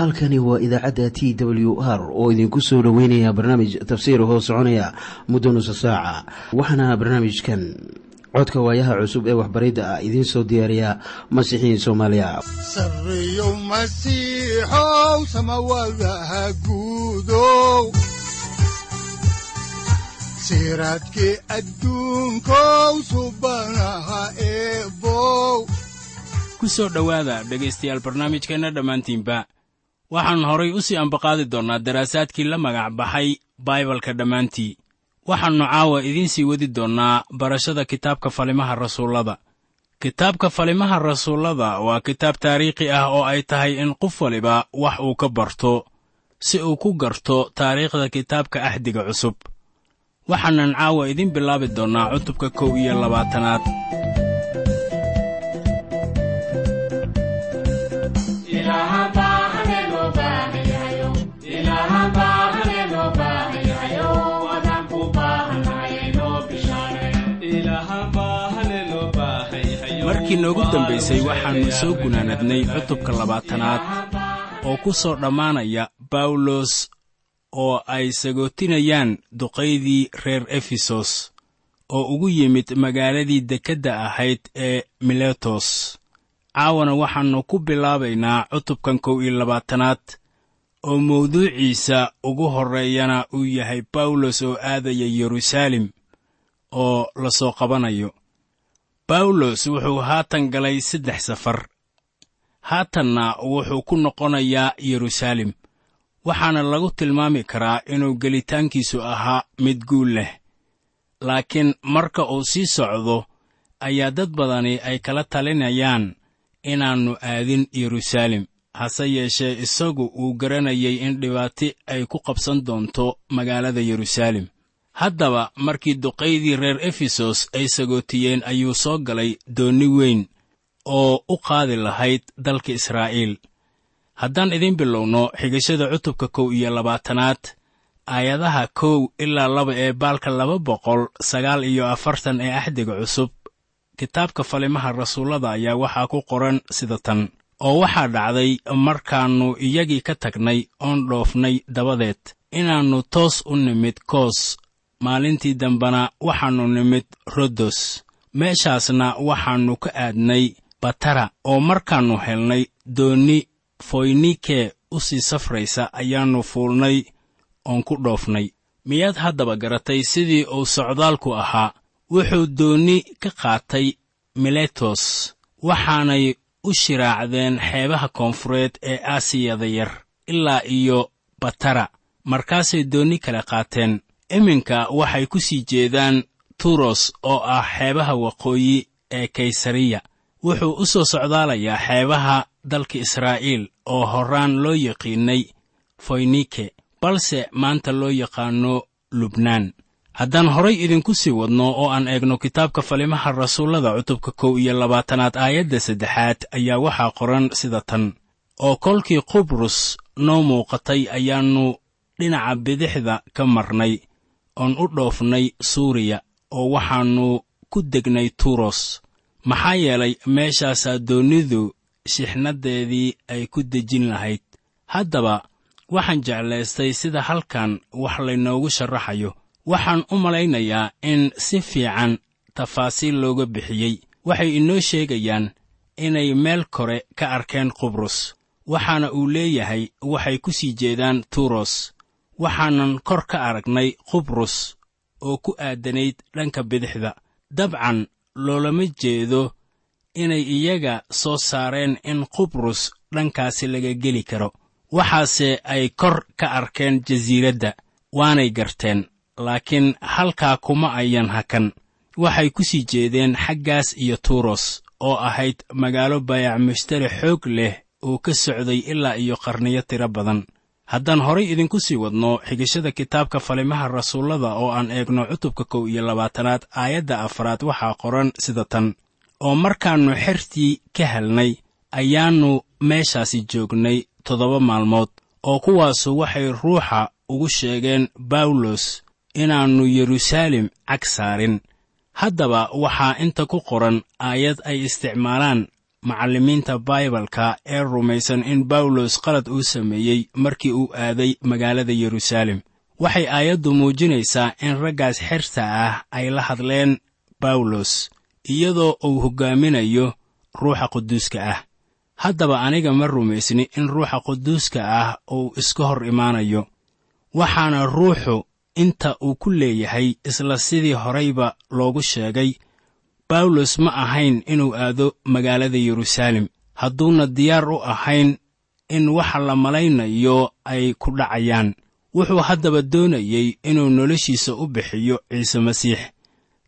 halkani waa idaacadda t w r oo idinku soo dhoweynaya barnaamij tafsiir hoo soconaya muddo nusa saaca. Waxaana barnaamijkan codka waayaha cusub ee waxbaridda ah idiin soo diyaariya masiixiin soomaaliya. Sareyow masiixow samawadaha guudow siraadkii adduunkow subanaha eebow ku soo dhowaada dhegaystayaal barnaamijkeenna dhammaantiinba waxaan horay u sii ambaqaadi doonnaa daraasaadkii la magac baxay baibalka dhammaantii. Waxaannu caawa idiin sii wadi doonnaa barashada kitaabka falimaha rasuullada. Kitaabka falimaha rasuullada waa kitaab taariikhi ah oo ay tahay in qof waliba wax uu ka barto si uu ku garto taariikhda kitaabka ahdiga cusub. Waxaanan caawa idiin bilaabi doonnaa cutubka kow iyo labaatanaad markii noogu dambaysay waxaannu soo gunaanadnay cutubka labaatanaad oo ku soo dhammaanaya bawlos oo ay sagootinayaan duqaydii reer efesos oo ugu yimid magaaladii dekedda ahayd ee miletos. Caawana waxaannu ku bilaabaynaa cutubkan kow iyo labaatanaad oo mawduuciisa ugu horreeyana uu yahay bawlos oo aadaya yeruusaalem oo la soo qabanayo bawlos wuxuu haatan galay saddex safar. Haatanna wuxuu ku noqonayaa yeruusaalem waxaana lagu tilmaami karaa inuu gelitaankiisu ahaa mid guul leh. Laakiin marka uu sii socdo ayaa dad badani ay kala talinayaan inaannu aadin yeruusaalem hase yeeshee isagu uu garanayay in dhibaati ay ku qabsan doonto magaalada yeruusaalem haddaba markii duqaydii reer efesos ay sagootiyeen ayuu soo galay doonni weyn oo u qaadi lahayd dalka israa'iil. Haddaan idiin bilowno xigashada cutubka kow iyo labaatanaad aayadaha kow ilaa laba ee baalka laba boqol sagaal iyo afartan ee axdiga cusub kitaabka falimaha rasuullada ayaa waxaa ku qoran sida tan oo waxaa dhacday markaannu iyagii ka tagnay oon dhoofnay dabadeed inaannu toos u nimid koos maalintii dambena waxaannu nimid rodos meeshaasna waxaannu ka aadnay batara oo markaannu helnay doonni foynike u sii safraysa ayaannu fuulnay oon ku dhoofnay. Miyaad haddaba garatay sidii uu socdaalku ahaa? Wuxuu doonni ka qaatay miletos waxaanay u shiraacdeen xeebaha koonfureed ee aasiyada yar ilaa iyo batara. Markaasay doonni kale qaateen iminka waxay ku sii jeedaan turos oo ah xeebaha waqooyi ee kaysariya. Wuxuu u soo socdaalayaa xeebaha dalka israa'iil oo horraan loo yaqiinnay foynike balse maanta loo yaqaanno lubnaan. Haddaan horay idinku sii wadno oo aan eegno kitaabka falimaha rasuullada cutubka kow iyo labaatanaad aayadda saddexaad ayaa waxaa qoran sida tan. Oo kolkii qubrus noo muuqatay ayaannu dhinaca bidixda ka marnay oon u dhoofnay suuriya oo waxaannu ku degnay turos maxaa yeelay meeshaasaa doonnidu shixnaddeedii ay ku dejin lahayd. Haddaba waxaan jeclaystay sida halkan wax laynoogu sharaxayo waxaan u malaynayaa in si fiican tafaasiil looga bixiyey. Waxay inoo sheegayaan inay meel kore ka arkeen qubrus. Waxaana uu leeyahay waxay ku sii jeedaan turos waxaanan kor ka aragnay qubrus oo ku aadanayd dhanka bidixda. Dabcan loolama jeedo inay iyaga soo saareen in qubrus dhankaasi laga geli karo. Waxaase ay kor ka arkeen jasiiradda waanay garteen laakiin halkaa kuma ayan hakan. Waxay ku sii jeedeen xaggaas iyo turos oo ahayd magaalo bayac mushtari xoog leh oo ka socday ilaa iyo qarniyo tiro badan haddaan horay idinku sii wadno xigashada kitaabka falimaha rasuullada oo aan eegno cutubka kow iyo labaatanaad aayadda afraad waxaa qoran sida tan. Oo markaannu xertii ka helnay ayaannu meeshaasi joognay toddoba maalmood. Oo kuwaasu waxay ruuxa ugu sheegeen bawlos inaannu yeruusaalem cag saarin. Haddaba waxaa inta ku qoran aayad ay isticmaalaan macallimiinta baibalka ee rumaysan in bawlos qalad uu sameeyey markii uu aaday magaalada yeruusaalem waxay aayaddu muujinaysaa in raggaas xerta ah ay la hadleen bawlos iyadoo uu hoggaaminayo ruuxa quduuska ah. Haddaba aniga ma rumaysni in ruuxa quduuska ah uu iska hor imaanayo waxaana ruuxu inta uu ku leeyahay isla sidii horayba loogu sheegay bawlos ma ahayn inuu aado magaalada yeruusaalem hadduuna diyaar u ahayn in waxa la malaynayo ay ku dhacayaan. Wuxuu haddaba doonayey inuu noloshiisa u bixiyo ciise masiix.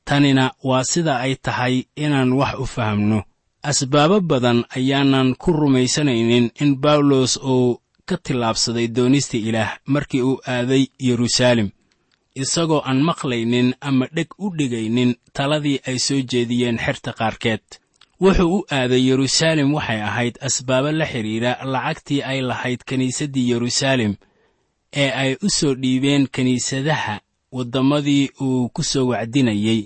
Tanina waa sida ay tahay inaan wax u fahamno. Asbaabo badan ayaanan ku rumaysanaynin in bawlos uu ka tillaabsaday doonista ilaah markii uu aaday yeruusaalem isagoo aan maqlaynin ama dheg u dhigaynin taladii ay soo jeediyeen xerta qaarkeed. Wuxuu u aaday yeruusaalem waxay ahayd asbaabo la xidhiidha lacagtii ay lahayd kiniisaddii yeruusaalem ee ay u soo dhiibeen kiniisadaha waddamadii uu ku soo wacdinayey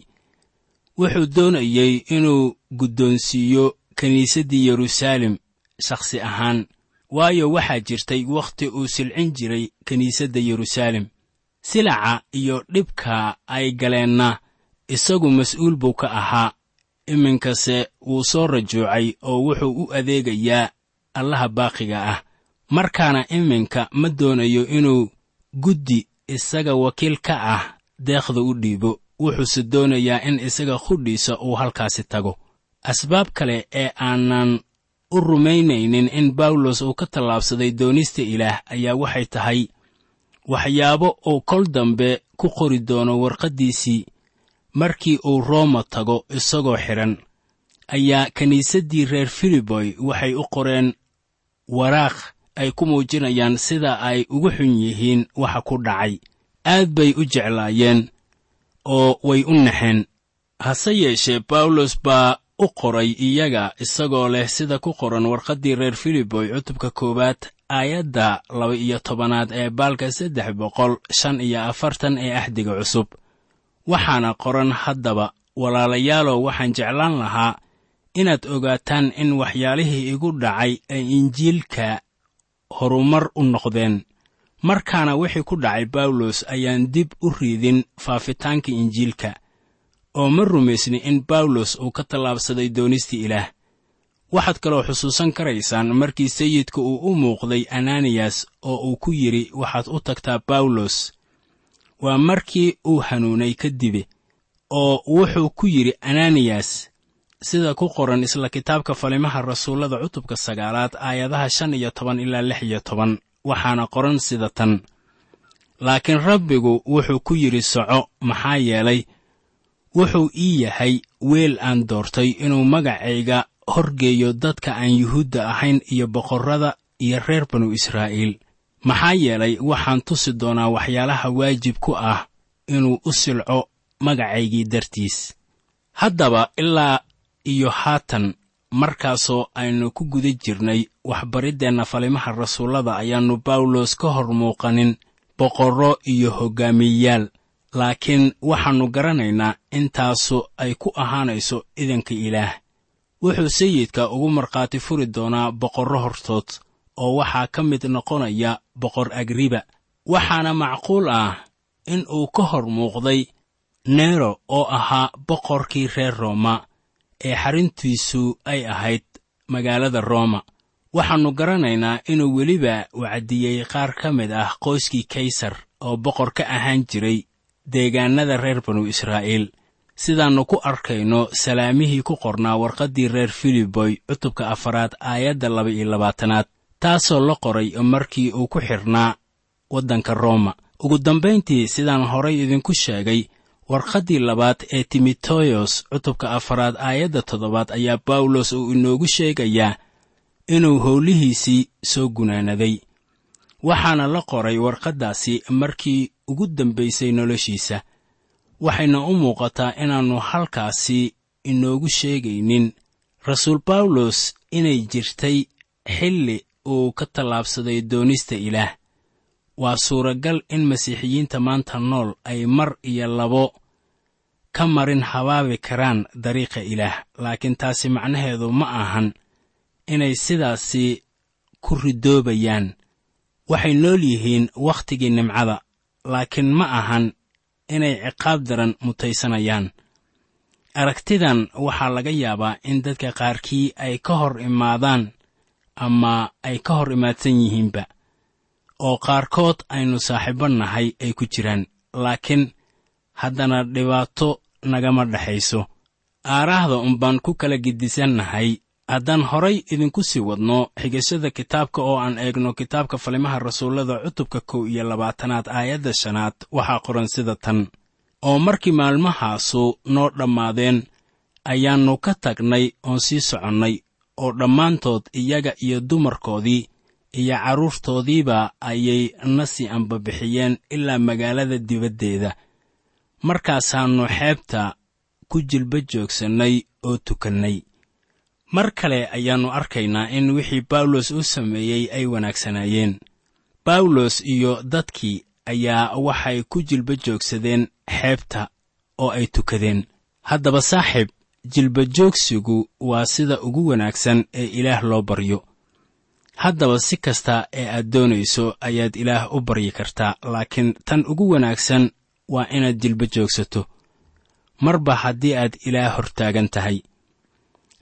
wuxuu doonayey inuu guddoonsiiyo kiniisaddii yeruusaalem shakhsi ahaan waayo waxaa jirtay wakhti uu silcin jiray kiniisadda yeruusaalem silaca iyo dhibka ay galeenna isagu mas'uul buu ka ahaa. Iminkase wuu soo rajuucay oo wuxuu u adeegayaa allaha baaqiga ah. Markaana iminka ma doonayo inuu guddi isaga wakiil ka ah deekhda u dhiibo. Wuxuuse doonayaa in isaga qudhiisa uu halkaasi tago. Asbaab kale ee aanan u rumaynaynin in bawlos uu ka tallaabsaday doonista ilaah ayaa waxay tahay waxyaabo uu kol dambe ku qori doono warqaddiisii markii uu rooma tago isagoo xidhan ayaa kiniisaddii reer filiboy waxay u qoreen waraaq ay ku muujinayaan sida ay ugu xun yihiin waxa ku dhacay. Aad bay u jeclaayeen oo way u naxeen. Hase yeeshee bawlos baa u qoray iyaga isagoo leh sida ku qoran warqaddii reer filiboy cutubka koowaad aayadda laba iyo tobanaad ee baalka saddex boqol shan iyo afartan ee axdiga cusub. Waxaana qoran haddaba walaalayaalow waxaan jeclaan lahaa inaad ogaataan in waxyaalihii igu dhacay ay injiilka horumar u noqdeen. Markaana wixii ku dhacay bawlos ayaan dib u riidin faafitaanka injiilka oo ma rumaysni in bawlos uu ka tallaabsaday doonistii ilaah waxaad kaloo xusuusan karaysaan markii sayidka uu u muuqday ananiyas oo uu ku yidhi waxaad u tagtaa bawlos waa markii uu hanuunay kadibe oo wuxuu ku yidhi ananiyas sida ku qoran isla kitaabka falimaha rasuullada cutubka sagaalaad aayadaha shan iyo toban ilaa lix iyo toban waxaana qoran sida tan. Laakiin rabbigu wuxuu ku yidhi soco maxaa yeelay? Wuxuu ii yahay weel aan doortay inuu magacayga horgeeyo dadka aan yuhuudda ahayn iyo boqorrada iyo reer banu israa'iil. Maxaa yeelay waxaan tusi doonaa waxyaalaha waajib ku ah inuu u silco magacaygii dartiis. Haddaba ilaa iyo haatan markaasoo aynu ku guda jirnay waxbariddeenna falimaha rasuullada ayaannu bawlos ka hor muuqanin boqorro iyo hoggaamiyeyaal laakiin waxaannu garanaynaa intaasu ay ku ahaanayso idanka ilaah wuxuu sayidka ugu markhaati furi doonaa boqorro hortood oo waxaa ka mid noqonaya boqor agriba waxaana macquul ah in uu ka hor muuqday nero oo ahaa boqorkii reer rooma ee xarrintiisu ay ahayd magaalada rooma. Waxaannu garanaynaa inuu weliba wacdiyey qaar ka mid ah qoyskii kaysar oo boqor ka ahaan jiray deegaannada reer banu israa'iil sidaannu ku arkayno salaamihii ku qornaa warqaddii reer filiboy cutubka afaraad aayadda laba iyo labaatanaad taasoo la qoray markii uu ku xidhnaa waddanka rooma ugu dambayntii sidaan horay idinku sheegay warqaddii labaad ee timoteyos cutubka afaraad aayadda toddobaad ayaa bawlos uu inoogu sheegayaa inuu howlihiisii soo gunaanaday. Waxaana la qoray warqaddaasi markii ugu dambaysay noloshiisa waxayna u muuqataa inaannu halkaasi inoogu sheegaynin. Rasuul bawlos inay jirtay xilli uu ka tallaabsaday doonista ilaah. Waa suuragal in masiixiyiinta maanta nool ay mar iyo labo ka marin habaabi karaan dariiqa ilaah laakiin taasi macnaheedu ma ahan inay sidaasi ku ridoobayaan. Waxay nool yihiin wakhtigii nimcada laakiin ma ahan inay ciqaab daran mutaysanayaan. Aragtidan waxaa laga yaabaa in dadka qaarkii ay ka hor imaadaan ama ay ka hor imaadsan yihiinba oo qaarkood aynu saaxiibbo nahay ay ku jiraan. Laakiin haddana dhibaato nagama dhexayso. Aaraahda unbaan ku kala gedisannahay haddaan horay idinku sii wadno xigashada kitaabka oo aan eegno kitaabka falimaha rasuullada cutubka kow iyo labaatanaad aayadda shanaad waxaa qoran sida tan. Oo markii maalmahaasu noo dhammaadeen ayaannu ka tagnay oon sii soconnay oo dhammaantood iyaga iyo dumarkoodii iyo carruurtoodiiba ayay na sii ambabixiyeen ilaa magaalada dibaddeeda. Markaasaannu xeebta ku jilba joogsannay oo tukannay mar kale ayaannu arkaynaa in wixii bawlos u sameeyey ay wanaagsanaayeen. Bawlos iyo dadkii ayaa waxay ku jilba joogsadeen xeebta oo ay tukadeen. Haddaba saaxiib jilba joogsigu waa sida ugu wanaagsan ee ilaah loo baryo. Haddaba si kasta ee aad doonayso ayaad ilaah u baryi kartaa laakiin tan ugu wanaagsan waa inaad jilba joogsato marba haddii aad ilaah hortaagan tahay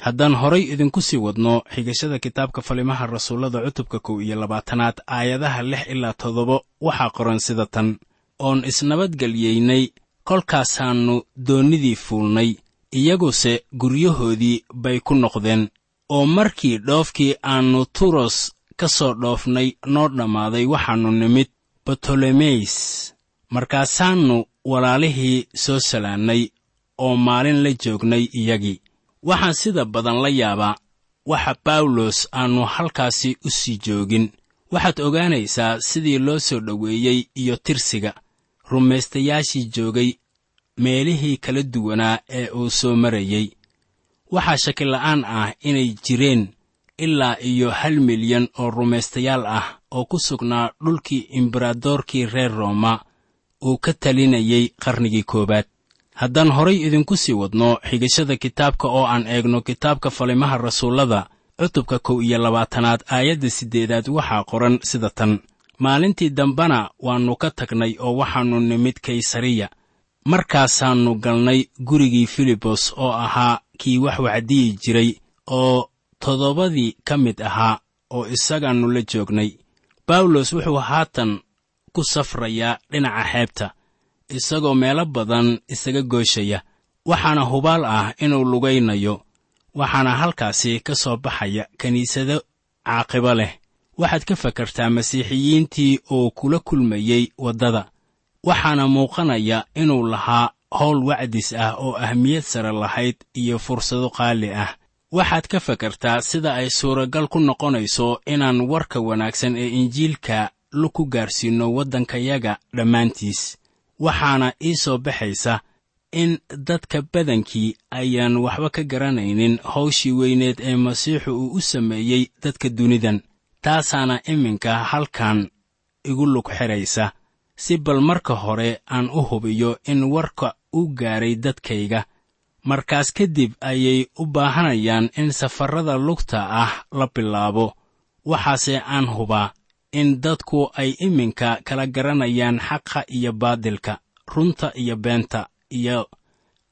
haddaan horay idinku sii wadno xigashada kitaabka falimaha rasuullada cutubka kow iyo labaatanaad aayadaha lix ilaa toddoba waxaa qoran sida tan. Oon isnabadgelyeynay kolkaasaannu doonnidii fuulnay iyaguse guryahoodii bay ku noqdeen. Oo markii dhoofkii aannu turos ka soo dhoofnay noo dhammaaday waxaannu nimid batolomeys markaasaannu walaalihii soo salaannay oo maalin la joognay iyagii waxaan sida badan la yaabaa. Waxa bawlos aannu halkaasi u sii joogin. Waxaad ogaanaysaa sidii loo soo dhoweeyey iyo tirsiga. Rumaystayaashii joogay meelihii kala duwanaa ee uu soo marayey. Waxaa shakila'aan ah inay jireen ilaa iyo hal milyan oo rumaystayaal ah oo ku sugnaa dhulkii imberadoorkii reer rooma uu ka talinayey qarnigii koowaad haddaan horay idinku sii wadno xigashada kitaabka oo aan eegno kitaabka falimaha rasuullada cutubka kow iyo labaatanaad aayadda siddeedaad waxaa qoran sida tan. Maalintii dambena waannu ka tagnay oo waxaannu nimid kaysariya. Markaasaannu galnay gurigii filibos oo ahaa kii wax wacdiyi jiray oo toddobadii ka mid ahaa oo isagaannu la joognay. Bawlos wuxuu haatan ku safrayaa dhinaca xeebta isagoo meelo badan isaga gooshaya waxaana hubaal ah inuu lugaynayo. Waxaana halkaasi ka soo baxaya kiniisado caaqibo leh. Waxaad ka fakartaa masiixiyiintii oo kula kulmayey waddada. Waxaana muuqanaya inuu lahaa howl wacdis ah oo ahmiyad sare lahayd iyo fursado qaali ah. Waxaad ka fakartaa sida ay suuragal ku noqonayso inaan warka wanaagsan ee injiilka laku gaarsiinno waddankayaga dhammaantiis waxaana ii soo baxaysa in dadka badankii ayaan waxba ka garanaynin hawshii weyneed ee masiixu uu u sameeyey dadka dunidan taasaana iminka halkan igu lug xidhaysa si bal marka hore aan u hubiyo in warka u gaaray dadkayga. Markaas kadib ayay u baahanayaan in safarrada lugta ah la bilaabo waxaase aan hubaa in dadku ay iminka kala garanayaan xaqa iyo baadilka runta iyo beenta iyo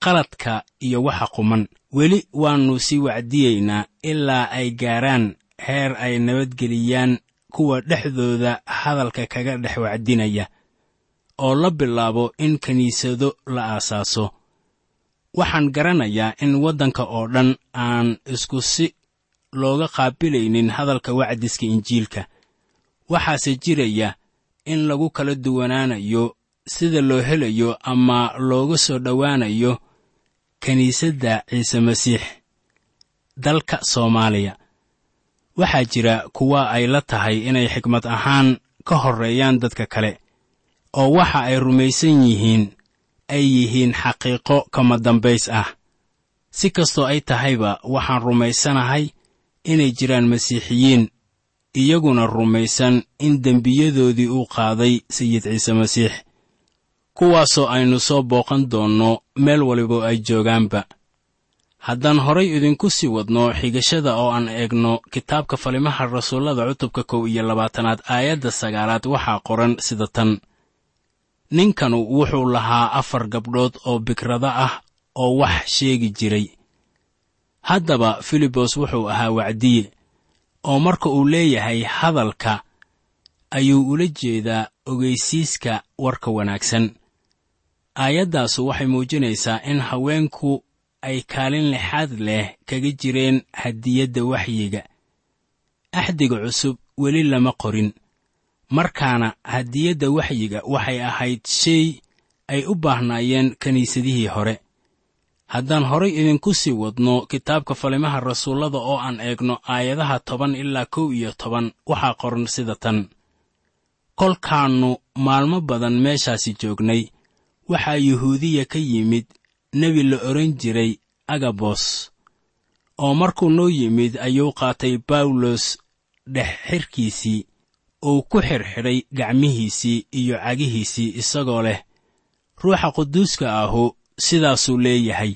qaladka iyo waxa quman. Weli waannu sii wacdiyeynaa ilaa ay gaaraan heer ay nabadgeliyaan kuwa dhexdooda hadalka kaga dhex wacdinaya oo la bilaabo in kiniisado la aasaaso. Waxaan garanayaa in waddanka oo dhan aan isku si looga qaabilaynin hadalka wacdiska injiilka waxaase jiraya in lagu kala duwanaanayo sida loo helayo ama looga soo dhowaanayo kiniisadda ciise masiix dalka soomaaliya. Waxaa jira kuwa ay la tahay inay xikmad ahaan ka horreeyaan dadka kale oo waxa ay rumaysan yihiin ay yihiin xaqiiqo kama dambays ah. Si kastoo ay tahayba waxaan rumaysanahay inay jiraan masiixiyiin iyaguna rumaysan in dembiyadoodii uu qaaday sayid ciise masiix kuwaasoo aynu soo booqan doonno meel waliboo ay joogaanba. Haddaan horay idinku sii wadno xigashada oo aan eegno kitaabka falimaha rasuullada cutubka kow iyo labaatanaad aayadda sagaalaad waxaa qoran sida tan. Ninkanu wuxuu lahaa afar gabdhood oo bikrado ah oo wax sheegi jiray. Haddaba filibos wuxuu ahaa wacdiye oo marka uu leeyahay hadalka ayuu ula jeedaa ogeysiiska warka wanaagsan. Aayaddaasu waxay muujinaysaa in haweenku ay kaalin lixaad leh kaga jireen hadiyadda waxyiga. Axdiga cusub weli lama qorin markaana hadiyadda waxyiga waxay ahayd shay ay u baahnaayeen kiniisadihii hore haddaan horay idinku sii wadno kitaabka falimaha rasuullada oo aan eegno aayadaha toban ilaa kow iyo toban waxaa qoran sida tan. Kolkaannu maalmo badan meeshaasi joognay waxaa yuhuudiya ka yimid nebi la odhan jiray agabos. Oo markuu noo yimid ayuu qaatay bawlos dhex xirkiisii uu ku xidhxidhay gacmihiisii iyo cagihiisii isagoo leh. Ruuxa quduuska ahu sidaasuu leeyahay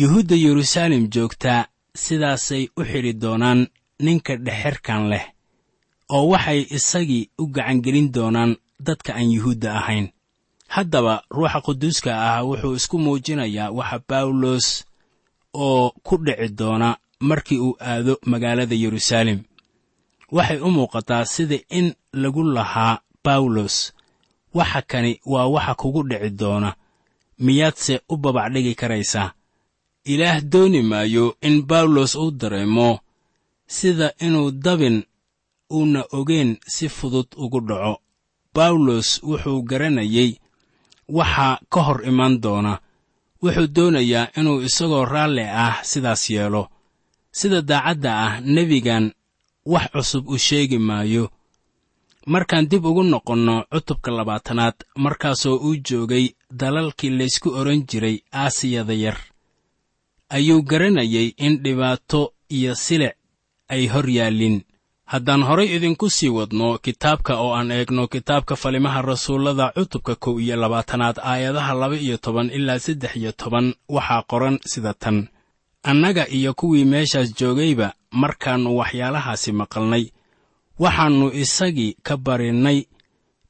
yuhuudda yeruusaalem joogtaa sidaasay u xidhi doonaan ninka dhexxirkan leh oo waxay isagii u gacangelin doonaan dadka aan yuhuudda ahayn. Haddaba ruuxa quduuska ah wuxuu isku muujinayaa waxa bawlos oo ku dhici doona markii uu aado magaalada yeruusaalem. Waxay u muuqataa sida in lagu lahaa bawlos waxa kani waa waxa kugu dhici doona. Miyaadse u babacdhigi karaysaa ilaah dooni maayo in bawlos uu dareemo sida inuu dabin uuna ogeen si fudud ugu dhaco. Bawlos wuxuu garanayay waxaa ka hor iman doona. Wuxuu doonayaa inuu isagoo raalli ah sidaas yeelo. Sida daacadda ah nebigan wax cusub u sheegi maayo. Markaan dib ugu noqonno cutubka labaatanaad markaasoo uu joogay dalalkii laysku odhan jiray aasiyada yar ayuu garanayay in dhibaato iyo silic ay hor yaallin. Haddaan horay idinku sii wadno kitaabka oo aan eegno kitaabka falimaha rasuullada cutubka kow iyo labaatanaad aayadaha laba iyo toban ilaa saddex iyo toban waxaa qoran sida tan. Annaga iyo kuwii meeshaas joogayba markaannu waxyaalahaasi maqalnay. Waxaannu isagii ka barinnay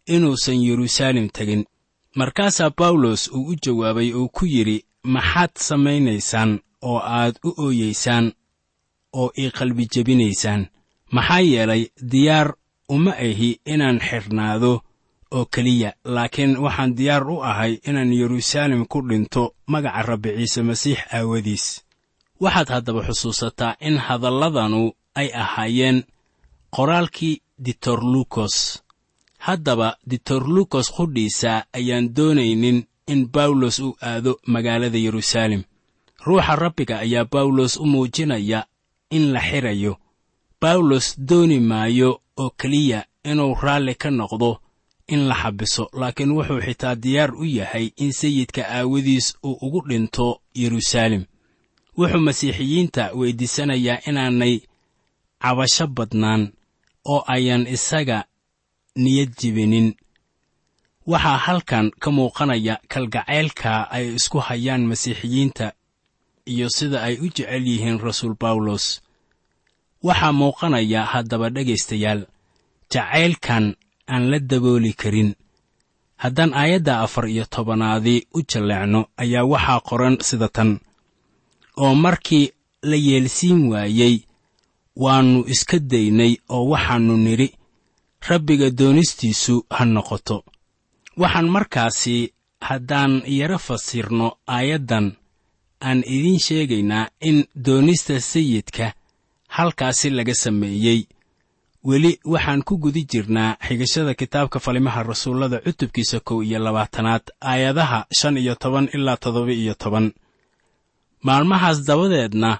inuusan yeruusaalem tegin. Markaasaa bawlos uu u jawaabay oo ku yidhi maxaad samaynaysaan oo aad u ooyeysaan oo ii qalbi jebinaysaan maxaa yeelay diyaar uma ahi inaan xidhnaado oo keliya laakiin waxaan diyaar u ahay inaan yeruusaalem ku dhinto magaca rabbi ciise masiix aawadiis. Waxaad haddaba xusuusataa in hadalladanu ay ahaayeen qoraalkii ditorlukos haddaba ditorlukos qudhiisa ayaan doonaynin in bawlos uu aado magaalada yeruusaalem ruuxa rabbiga ayaa bawlos u muujinaya in la xidhayo bawlos dooni maayo oo keliya inuu raalli ka noqdo in la xabiso laakiin wuxuu xitaa diyaar u yahay in sayidka aawadiis uu ugu dhinto yeruusaalem. Wuxuu masiixiyiinta weyddiisanayaa inaanay cabasho badnaan oo ayaan isaga niyad jibinin. Waxaa halkan ka muuqanaya kalgacaylka ay isku hayaan masiixiyiinta iyo sida ay u jecel yihiin rasuul bawlos waxaa muuqanaya haddaba dhegaystayaal jacaylkan aan la dabooli karin. Haddaan aayadda afar iyo tobanaadii u jalleecno ayaa waxaa qoran sida tan. Oo markii la yeelsiin waayey waannu iska daynay oo waxaannu nidhi rabbiga doonistiisu ha noqoto. Waxaan markaasi haddaan yaro fasirno aayaddan aan idiin sheegaynaa in doonista sayidka halkaasi laga sameeyey. Weli waxaan ku guda jirnaa xigashada kitaabka falimaha rasuullada cutubkiisa kow iyo labaatanaad aayadaha shan iyo toban ilaa toddoba iyo toban. Maalmahaas dabadeedna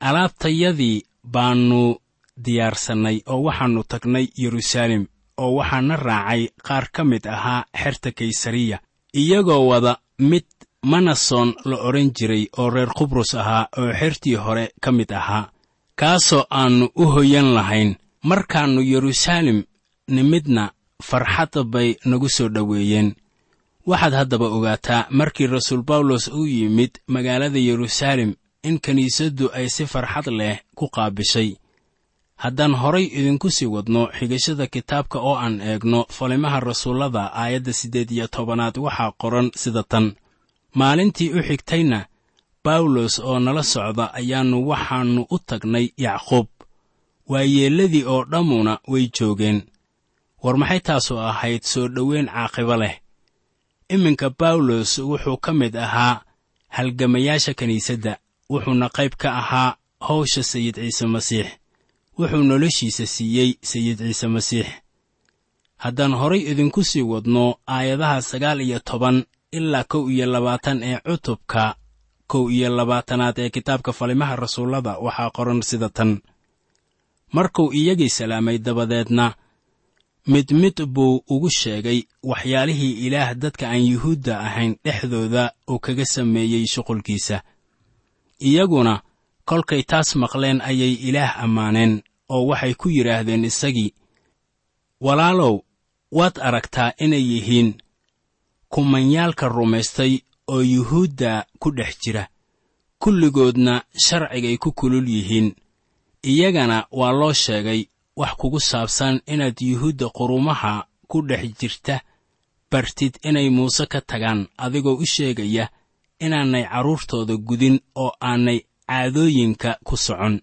alaabtayadii baannu diyaarsannay oo waxaannu tagnay yeruusaalem oo waxaana raacay qaar ka mid ahaa xerta kaysariya iyagoo wada mid manason la odhan jiray oo reer qubrus ahaa oo xertii hore ka mid ahaa kaasoo aannu u hoyan lahayn markaannu yeruusaalem nimidna farxadda bay nagu soo dhoweeyeen waxaad haddaba ogaataa markii rasuul bawlos uu yimid magaalada yeruusaalem in kiniisaddu ay si farxad leh ku qaabishay. Haddaan horay idinku sii wadno xigashada kitaabka oo aan eegno falimaha rasuullada aayadda siddeed iyo tobanaad waxaa qoran sida tan maalintii u xigtayna bawlos oo nala socda ayaannu waxaannu u tagnay yacquub. Waayeelladii oo dhammuna way joogeen. War maxay taasu ahayd soo dhoweyn caaqibo leh? Iminka bawlos wuxuu ka mid ahaa halgamayaasha kiniisadda wuxuuna qayb ka ahaa hawsha sayid ciise masiix wuxuu noloshiisa siiyey sayid ciise masiix. Haddaan horay idinku sii wadno aayadaha sagaal iyo toban ilaa kow iyo labaatan ee cutubka kow iyo labaatanaad ee kitaabka falimaha rasuullada waxaa qoran sida tan. Markuu iyagii salaamay dabadeedna mid mid buu ugu sheegay waxyaalihii ilaah dadka aan yuhuudda ahayn dhexdooda uu kaga sameeyey shuqulkiisa. Iyaguna kolkay taas maqleen ayay ilaah ammaaneen oo waxay ku yidhaahdeen isagii walaalow waad aragtaa inay yihiin kumanyaalka rumaystay oo yuhuudda ku dhex jira. Kulligoodna sharcigay ku kulul yihiin. Iyagana waa loo sheegay wax kugu saabsan inaad yuhuudda qurumaha ku dhex jirta. Bartid inay muuse ka tagaan adigoo u sheegaya inaanay carruurtooda gudin oo aanay caadooyinka ku socon.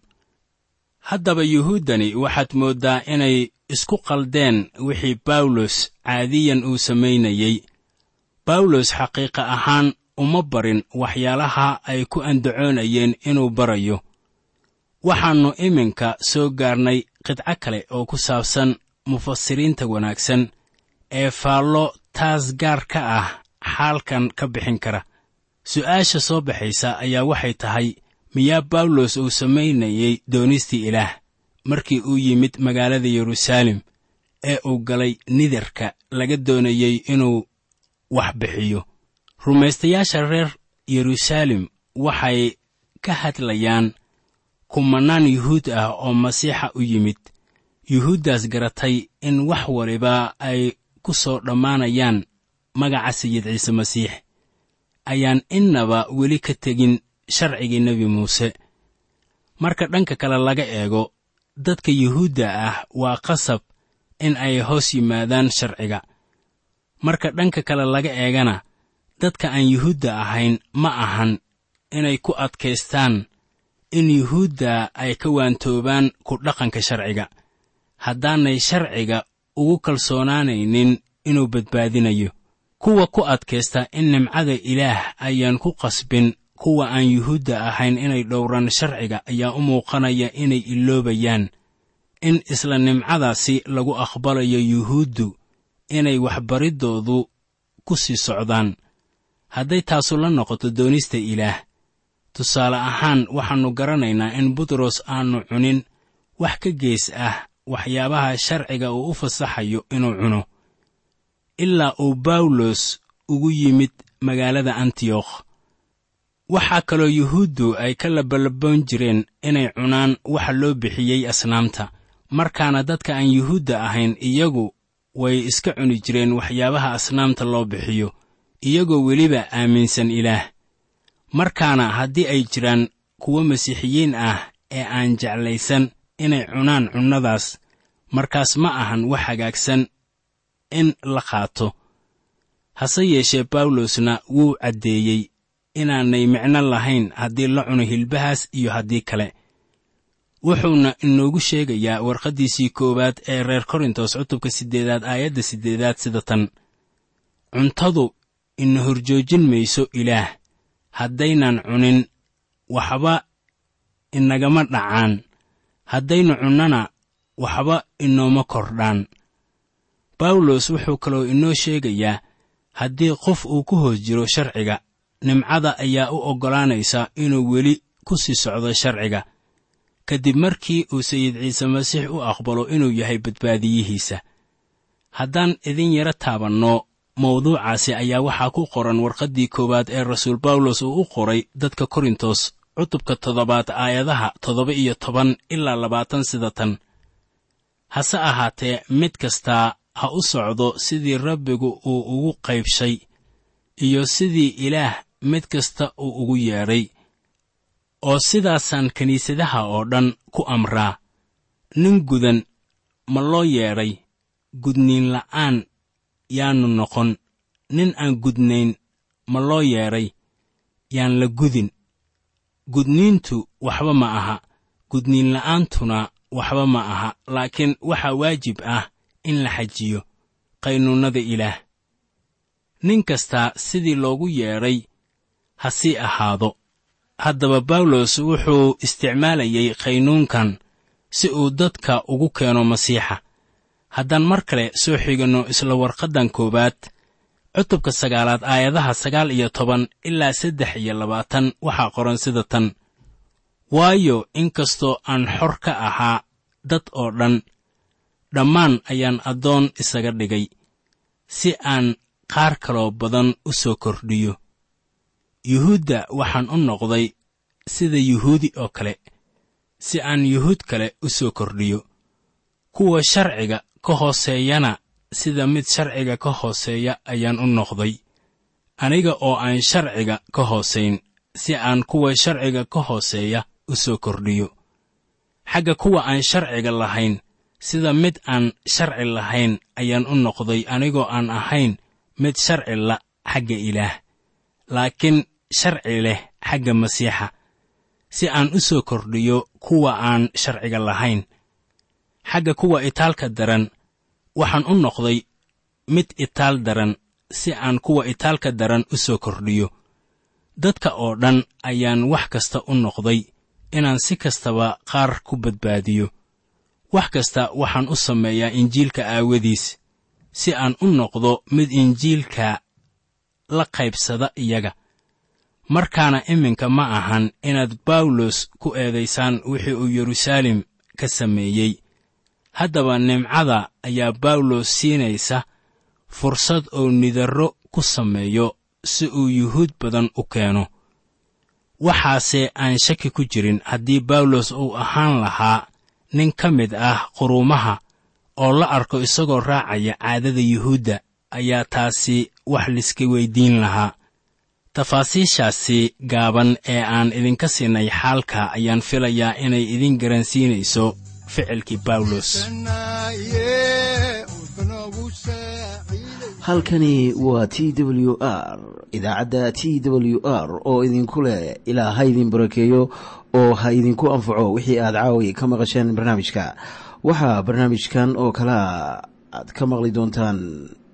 Haddaba yuhuuddani waxaad mooddaa inay isku qaldeen wixii bawlos caadiyan uu samaynayey bawlos xaqiiqa ahaan uma barin waxyaalaha ay ku andacoonayeen inuu barayo. Waxaannu iminka soo gaarnay qidco kale oo ku saabsan mufasiriinta wanaagsan ee faallo taas gaar ka ah xaalkan ka bixin kara. Su'aasha soo baxaysa ayaa waxay tahay miyaa bawlos uu samaynayey doonistii ilaah markii uu yimid magaalada yeruusaalem ee uu galay nidarka laga doonayey inuu wax bixiyo. Rumaystayaasha reer yeruusaalem waxay ka hadlayaan kumannaan yuhuud ah oo masiixa u yimid. Yuhuuddaas garatay in wax waliba ay ku soo dhammaanayaan magaca sayid ciise masiix. Ayaan innaba weli ka tegin sharcigii nebi muuse. Marka dhanka kale laga eego dadka yuhuudda ah waa qasab in ay hoos yimaadaan sharciga marka dhanka kale laga eegana dadka aan yuhuudda ahayn ma ahan inay ku adkaystaan in yuhuudda ay ka waantoobaan ku dhaqanka sharciga. Haddaanay sharciga ugu kalsoonaanaynin inuu badbaadinayo. Kuwa ku adkaysta in nimcada ilaah ayaan ku qasbin kuwa aan yuhuudda ahayn inay dhowraan sharciga ayaa u muuqanaya inay iloobayaan in isla nimcadaasi lagu aqbalayo yuhuuddu inay waxbariddoodu ku sii socdaan. Hadday taasu la noqoto doonista ilaah tusaale ahaan waxaannu garanaynaa in butros aannu cunin. Wax ka gees ah waxyaabaha sharciga uu u fasaxayo inuu cuno. Ilaa uu bawlos ugu yimid magaalada antiyokh. Waxaa kaloo yuhuuddu ay ka labalaboon jireen inay cunaan waxa loo bixiyey asnaamta markaana dadka aan yuhuudda ahayn iyagu way iska cuni jireen waxyaabaha asnaamta loo bixiyo iyagoo weliba aaminsan ilaah. Markaana haddii ay jiraan kuwo masiixiyiin ah ee aan jeclaysan inay cunaan cunnadaas markaas ma ahan wax hagaagsan in la qaato. Hase yeeshee bawlosna wuu caddeeyey inaanay micno lahayn haddii la cuno hilbahaas iyo haddii kale wuxuuna inoogu sheegayaa warqaddiisii koowaad ee reer korintos cutubka siddeedaad aayadda siddeedaad sida tan. Cuntadu ina horjoojin mayso ilaah. Haddaynan cunin waxba inagama dhacaan. Haddaynu cunnana waxba inooma kordhaan. Bawlos wuxuu kaloo inoo sheegayaa haddii qof uu ku hoos jiro sharciga nimcada ayaa u oggolaanaysa inuu weli ku sii socdo sharciga kadib markii uu sayid ciise masiix u aqbalo inuu yahay badbaadiyihiisa. Haddaan idin yaro taabanno mawduucaasi ayaa waxaa ku qoran warqaddii koowaad ee rasuul bawlos uu u qoray dadka korintos cutubka toddobaad aayadaha toddoba iyo toban ilaa labaatan sida tan. Hase ahaatee mid kastaa ha u socdo sidii rabbigu uu ugu qaybshay iyo sidii ilaah mid kasta uu ugu yeedhay oo sidaasaan kiniisadaha oo dhan ku amraa nin gudan ma loo yeedhay gudniin la'aan yaannu noqon. Nin aan gudnayn ma loo yeedhay yaan la gudin. Gudniintu waxba ma aha gudniin la'aantuna waxba ma aha laakiin waxaa waajib ah in la xajiyo qaynuunnada ilaah. Nin kastaa sidii loogu yeedhay ha sii ahaado haddaba bawlos wuxuu isticmaalayay qaynuunkan si uu dadka ugu keeno masiixa. Haddaan mar kale soo xiganno isla warqaddan koowaad cutubka sagaalaad aayadaha sagaal iyo toban ilaa saddex iyo labaatan waxaa qoran sida tan. Waayo inkastoo aan xor ka ahaa dad oo dhan dhammaan ayaan addoon isaga dhigay si aan qaar kaloo badan u soo kordhiyo yuhuudda waxaan u noqday sida yuhuudi oo kale si aan yuhuud kale u soo kordhiyo. Kuwa sharciga ka hooseeyana sida mid sharciga ka hooseeya ayaan u noqday. Aniga oo aan sharciga ka hoosayn si aan kuwa sharciga ka hooseeya u soo kordhiyo. Xagga kuwa aan sharciga lahayn sida mid aan sharci lahayn ayaan u noqday anigoo aan ahayn mid sharci la xagga ilaah laakiin sharci leh xagga masiixa si aan u soo kordhiyo kuwa aan sharciga lahayn. Xagga kuwa itaalka daran waxaan u noqday mid itaal daran si aan kuwa itaalka daran u soo kordhiyo. Dadka oo dhan ayaan wax kasta u noqday inaan si kastaba qaar ku badbaadiyo. Wax kasta waxaan u sameeyaa injiilka aawadiis si aan u noqdo mid injiilka la qaybsada iyaga. Markaana iminka ma ahan inaad bawlos ku eedaysaan wixii uu yeruusaalem ka sameeyey. Haddaba nimcada ayaa bawlos siinaysa fursad oo nidarro ku sameeyo si uu yuhuud badan u keeno. Waxaase aan shaki ku jirin haddii bawlos uu ahaan lahaa nin ka mid ah quruumaha oo la arko isagoo raacaya caadada yuhuudda ayaa taasi wax liska weyddiin lahaa. Tafaasiishaasi gaaban ee aan idinka siinay xaalka ayaan filayaa inay idin garansiinayso ficilkii bawlos halkani waa t w r idaacadda t w r oo idinku leh ilaa ha idin barakeeyo oo ha idinku anfaco wixii aad caawi ka maqasheen barnaamijka. Waxaa barnaamijkan oo kalea aad ka maqli doontaan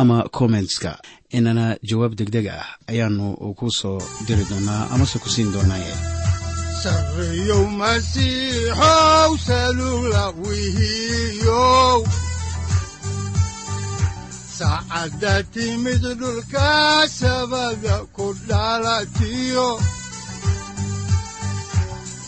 ama kommentska inana jawaab degdeg ah ayaanu ku soo diri doonaa amase ku siin doonaaye saacadda timid dhulka sabada ku dhalatiyo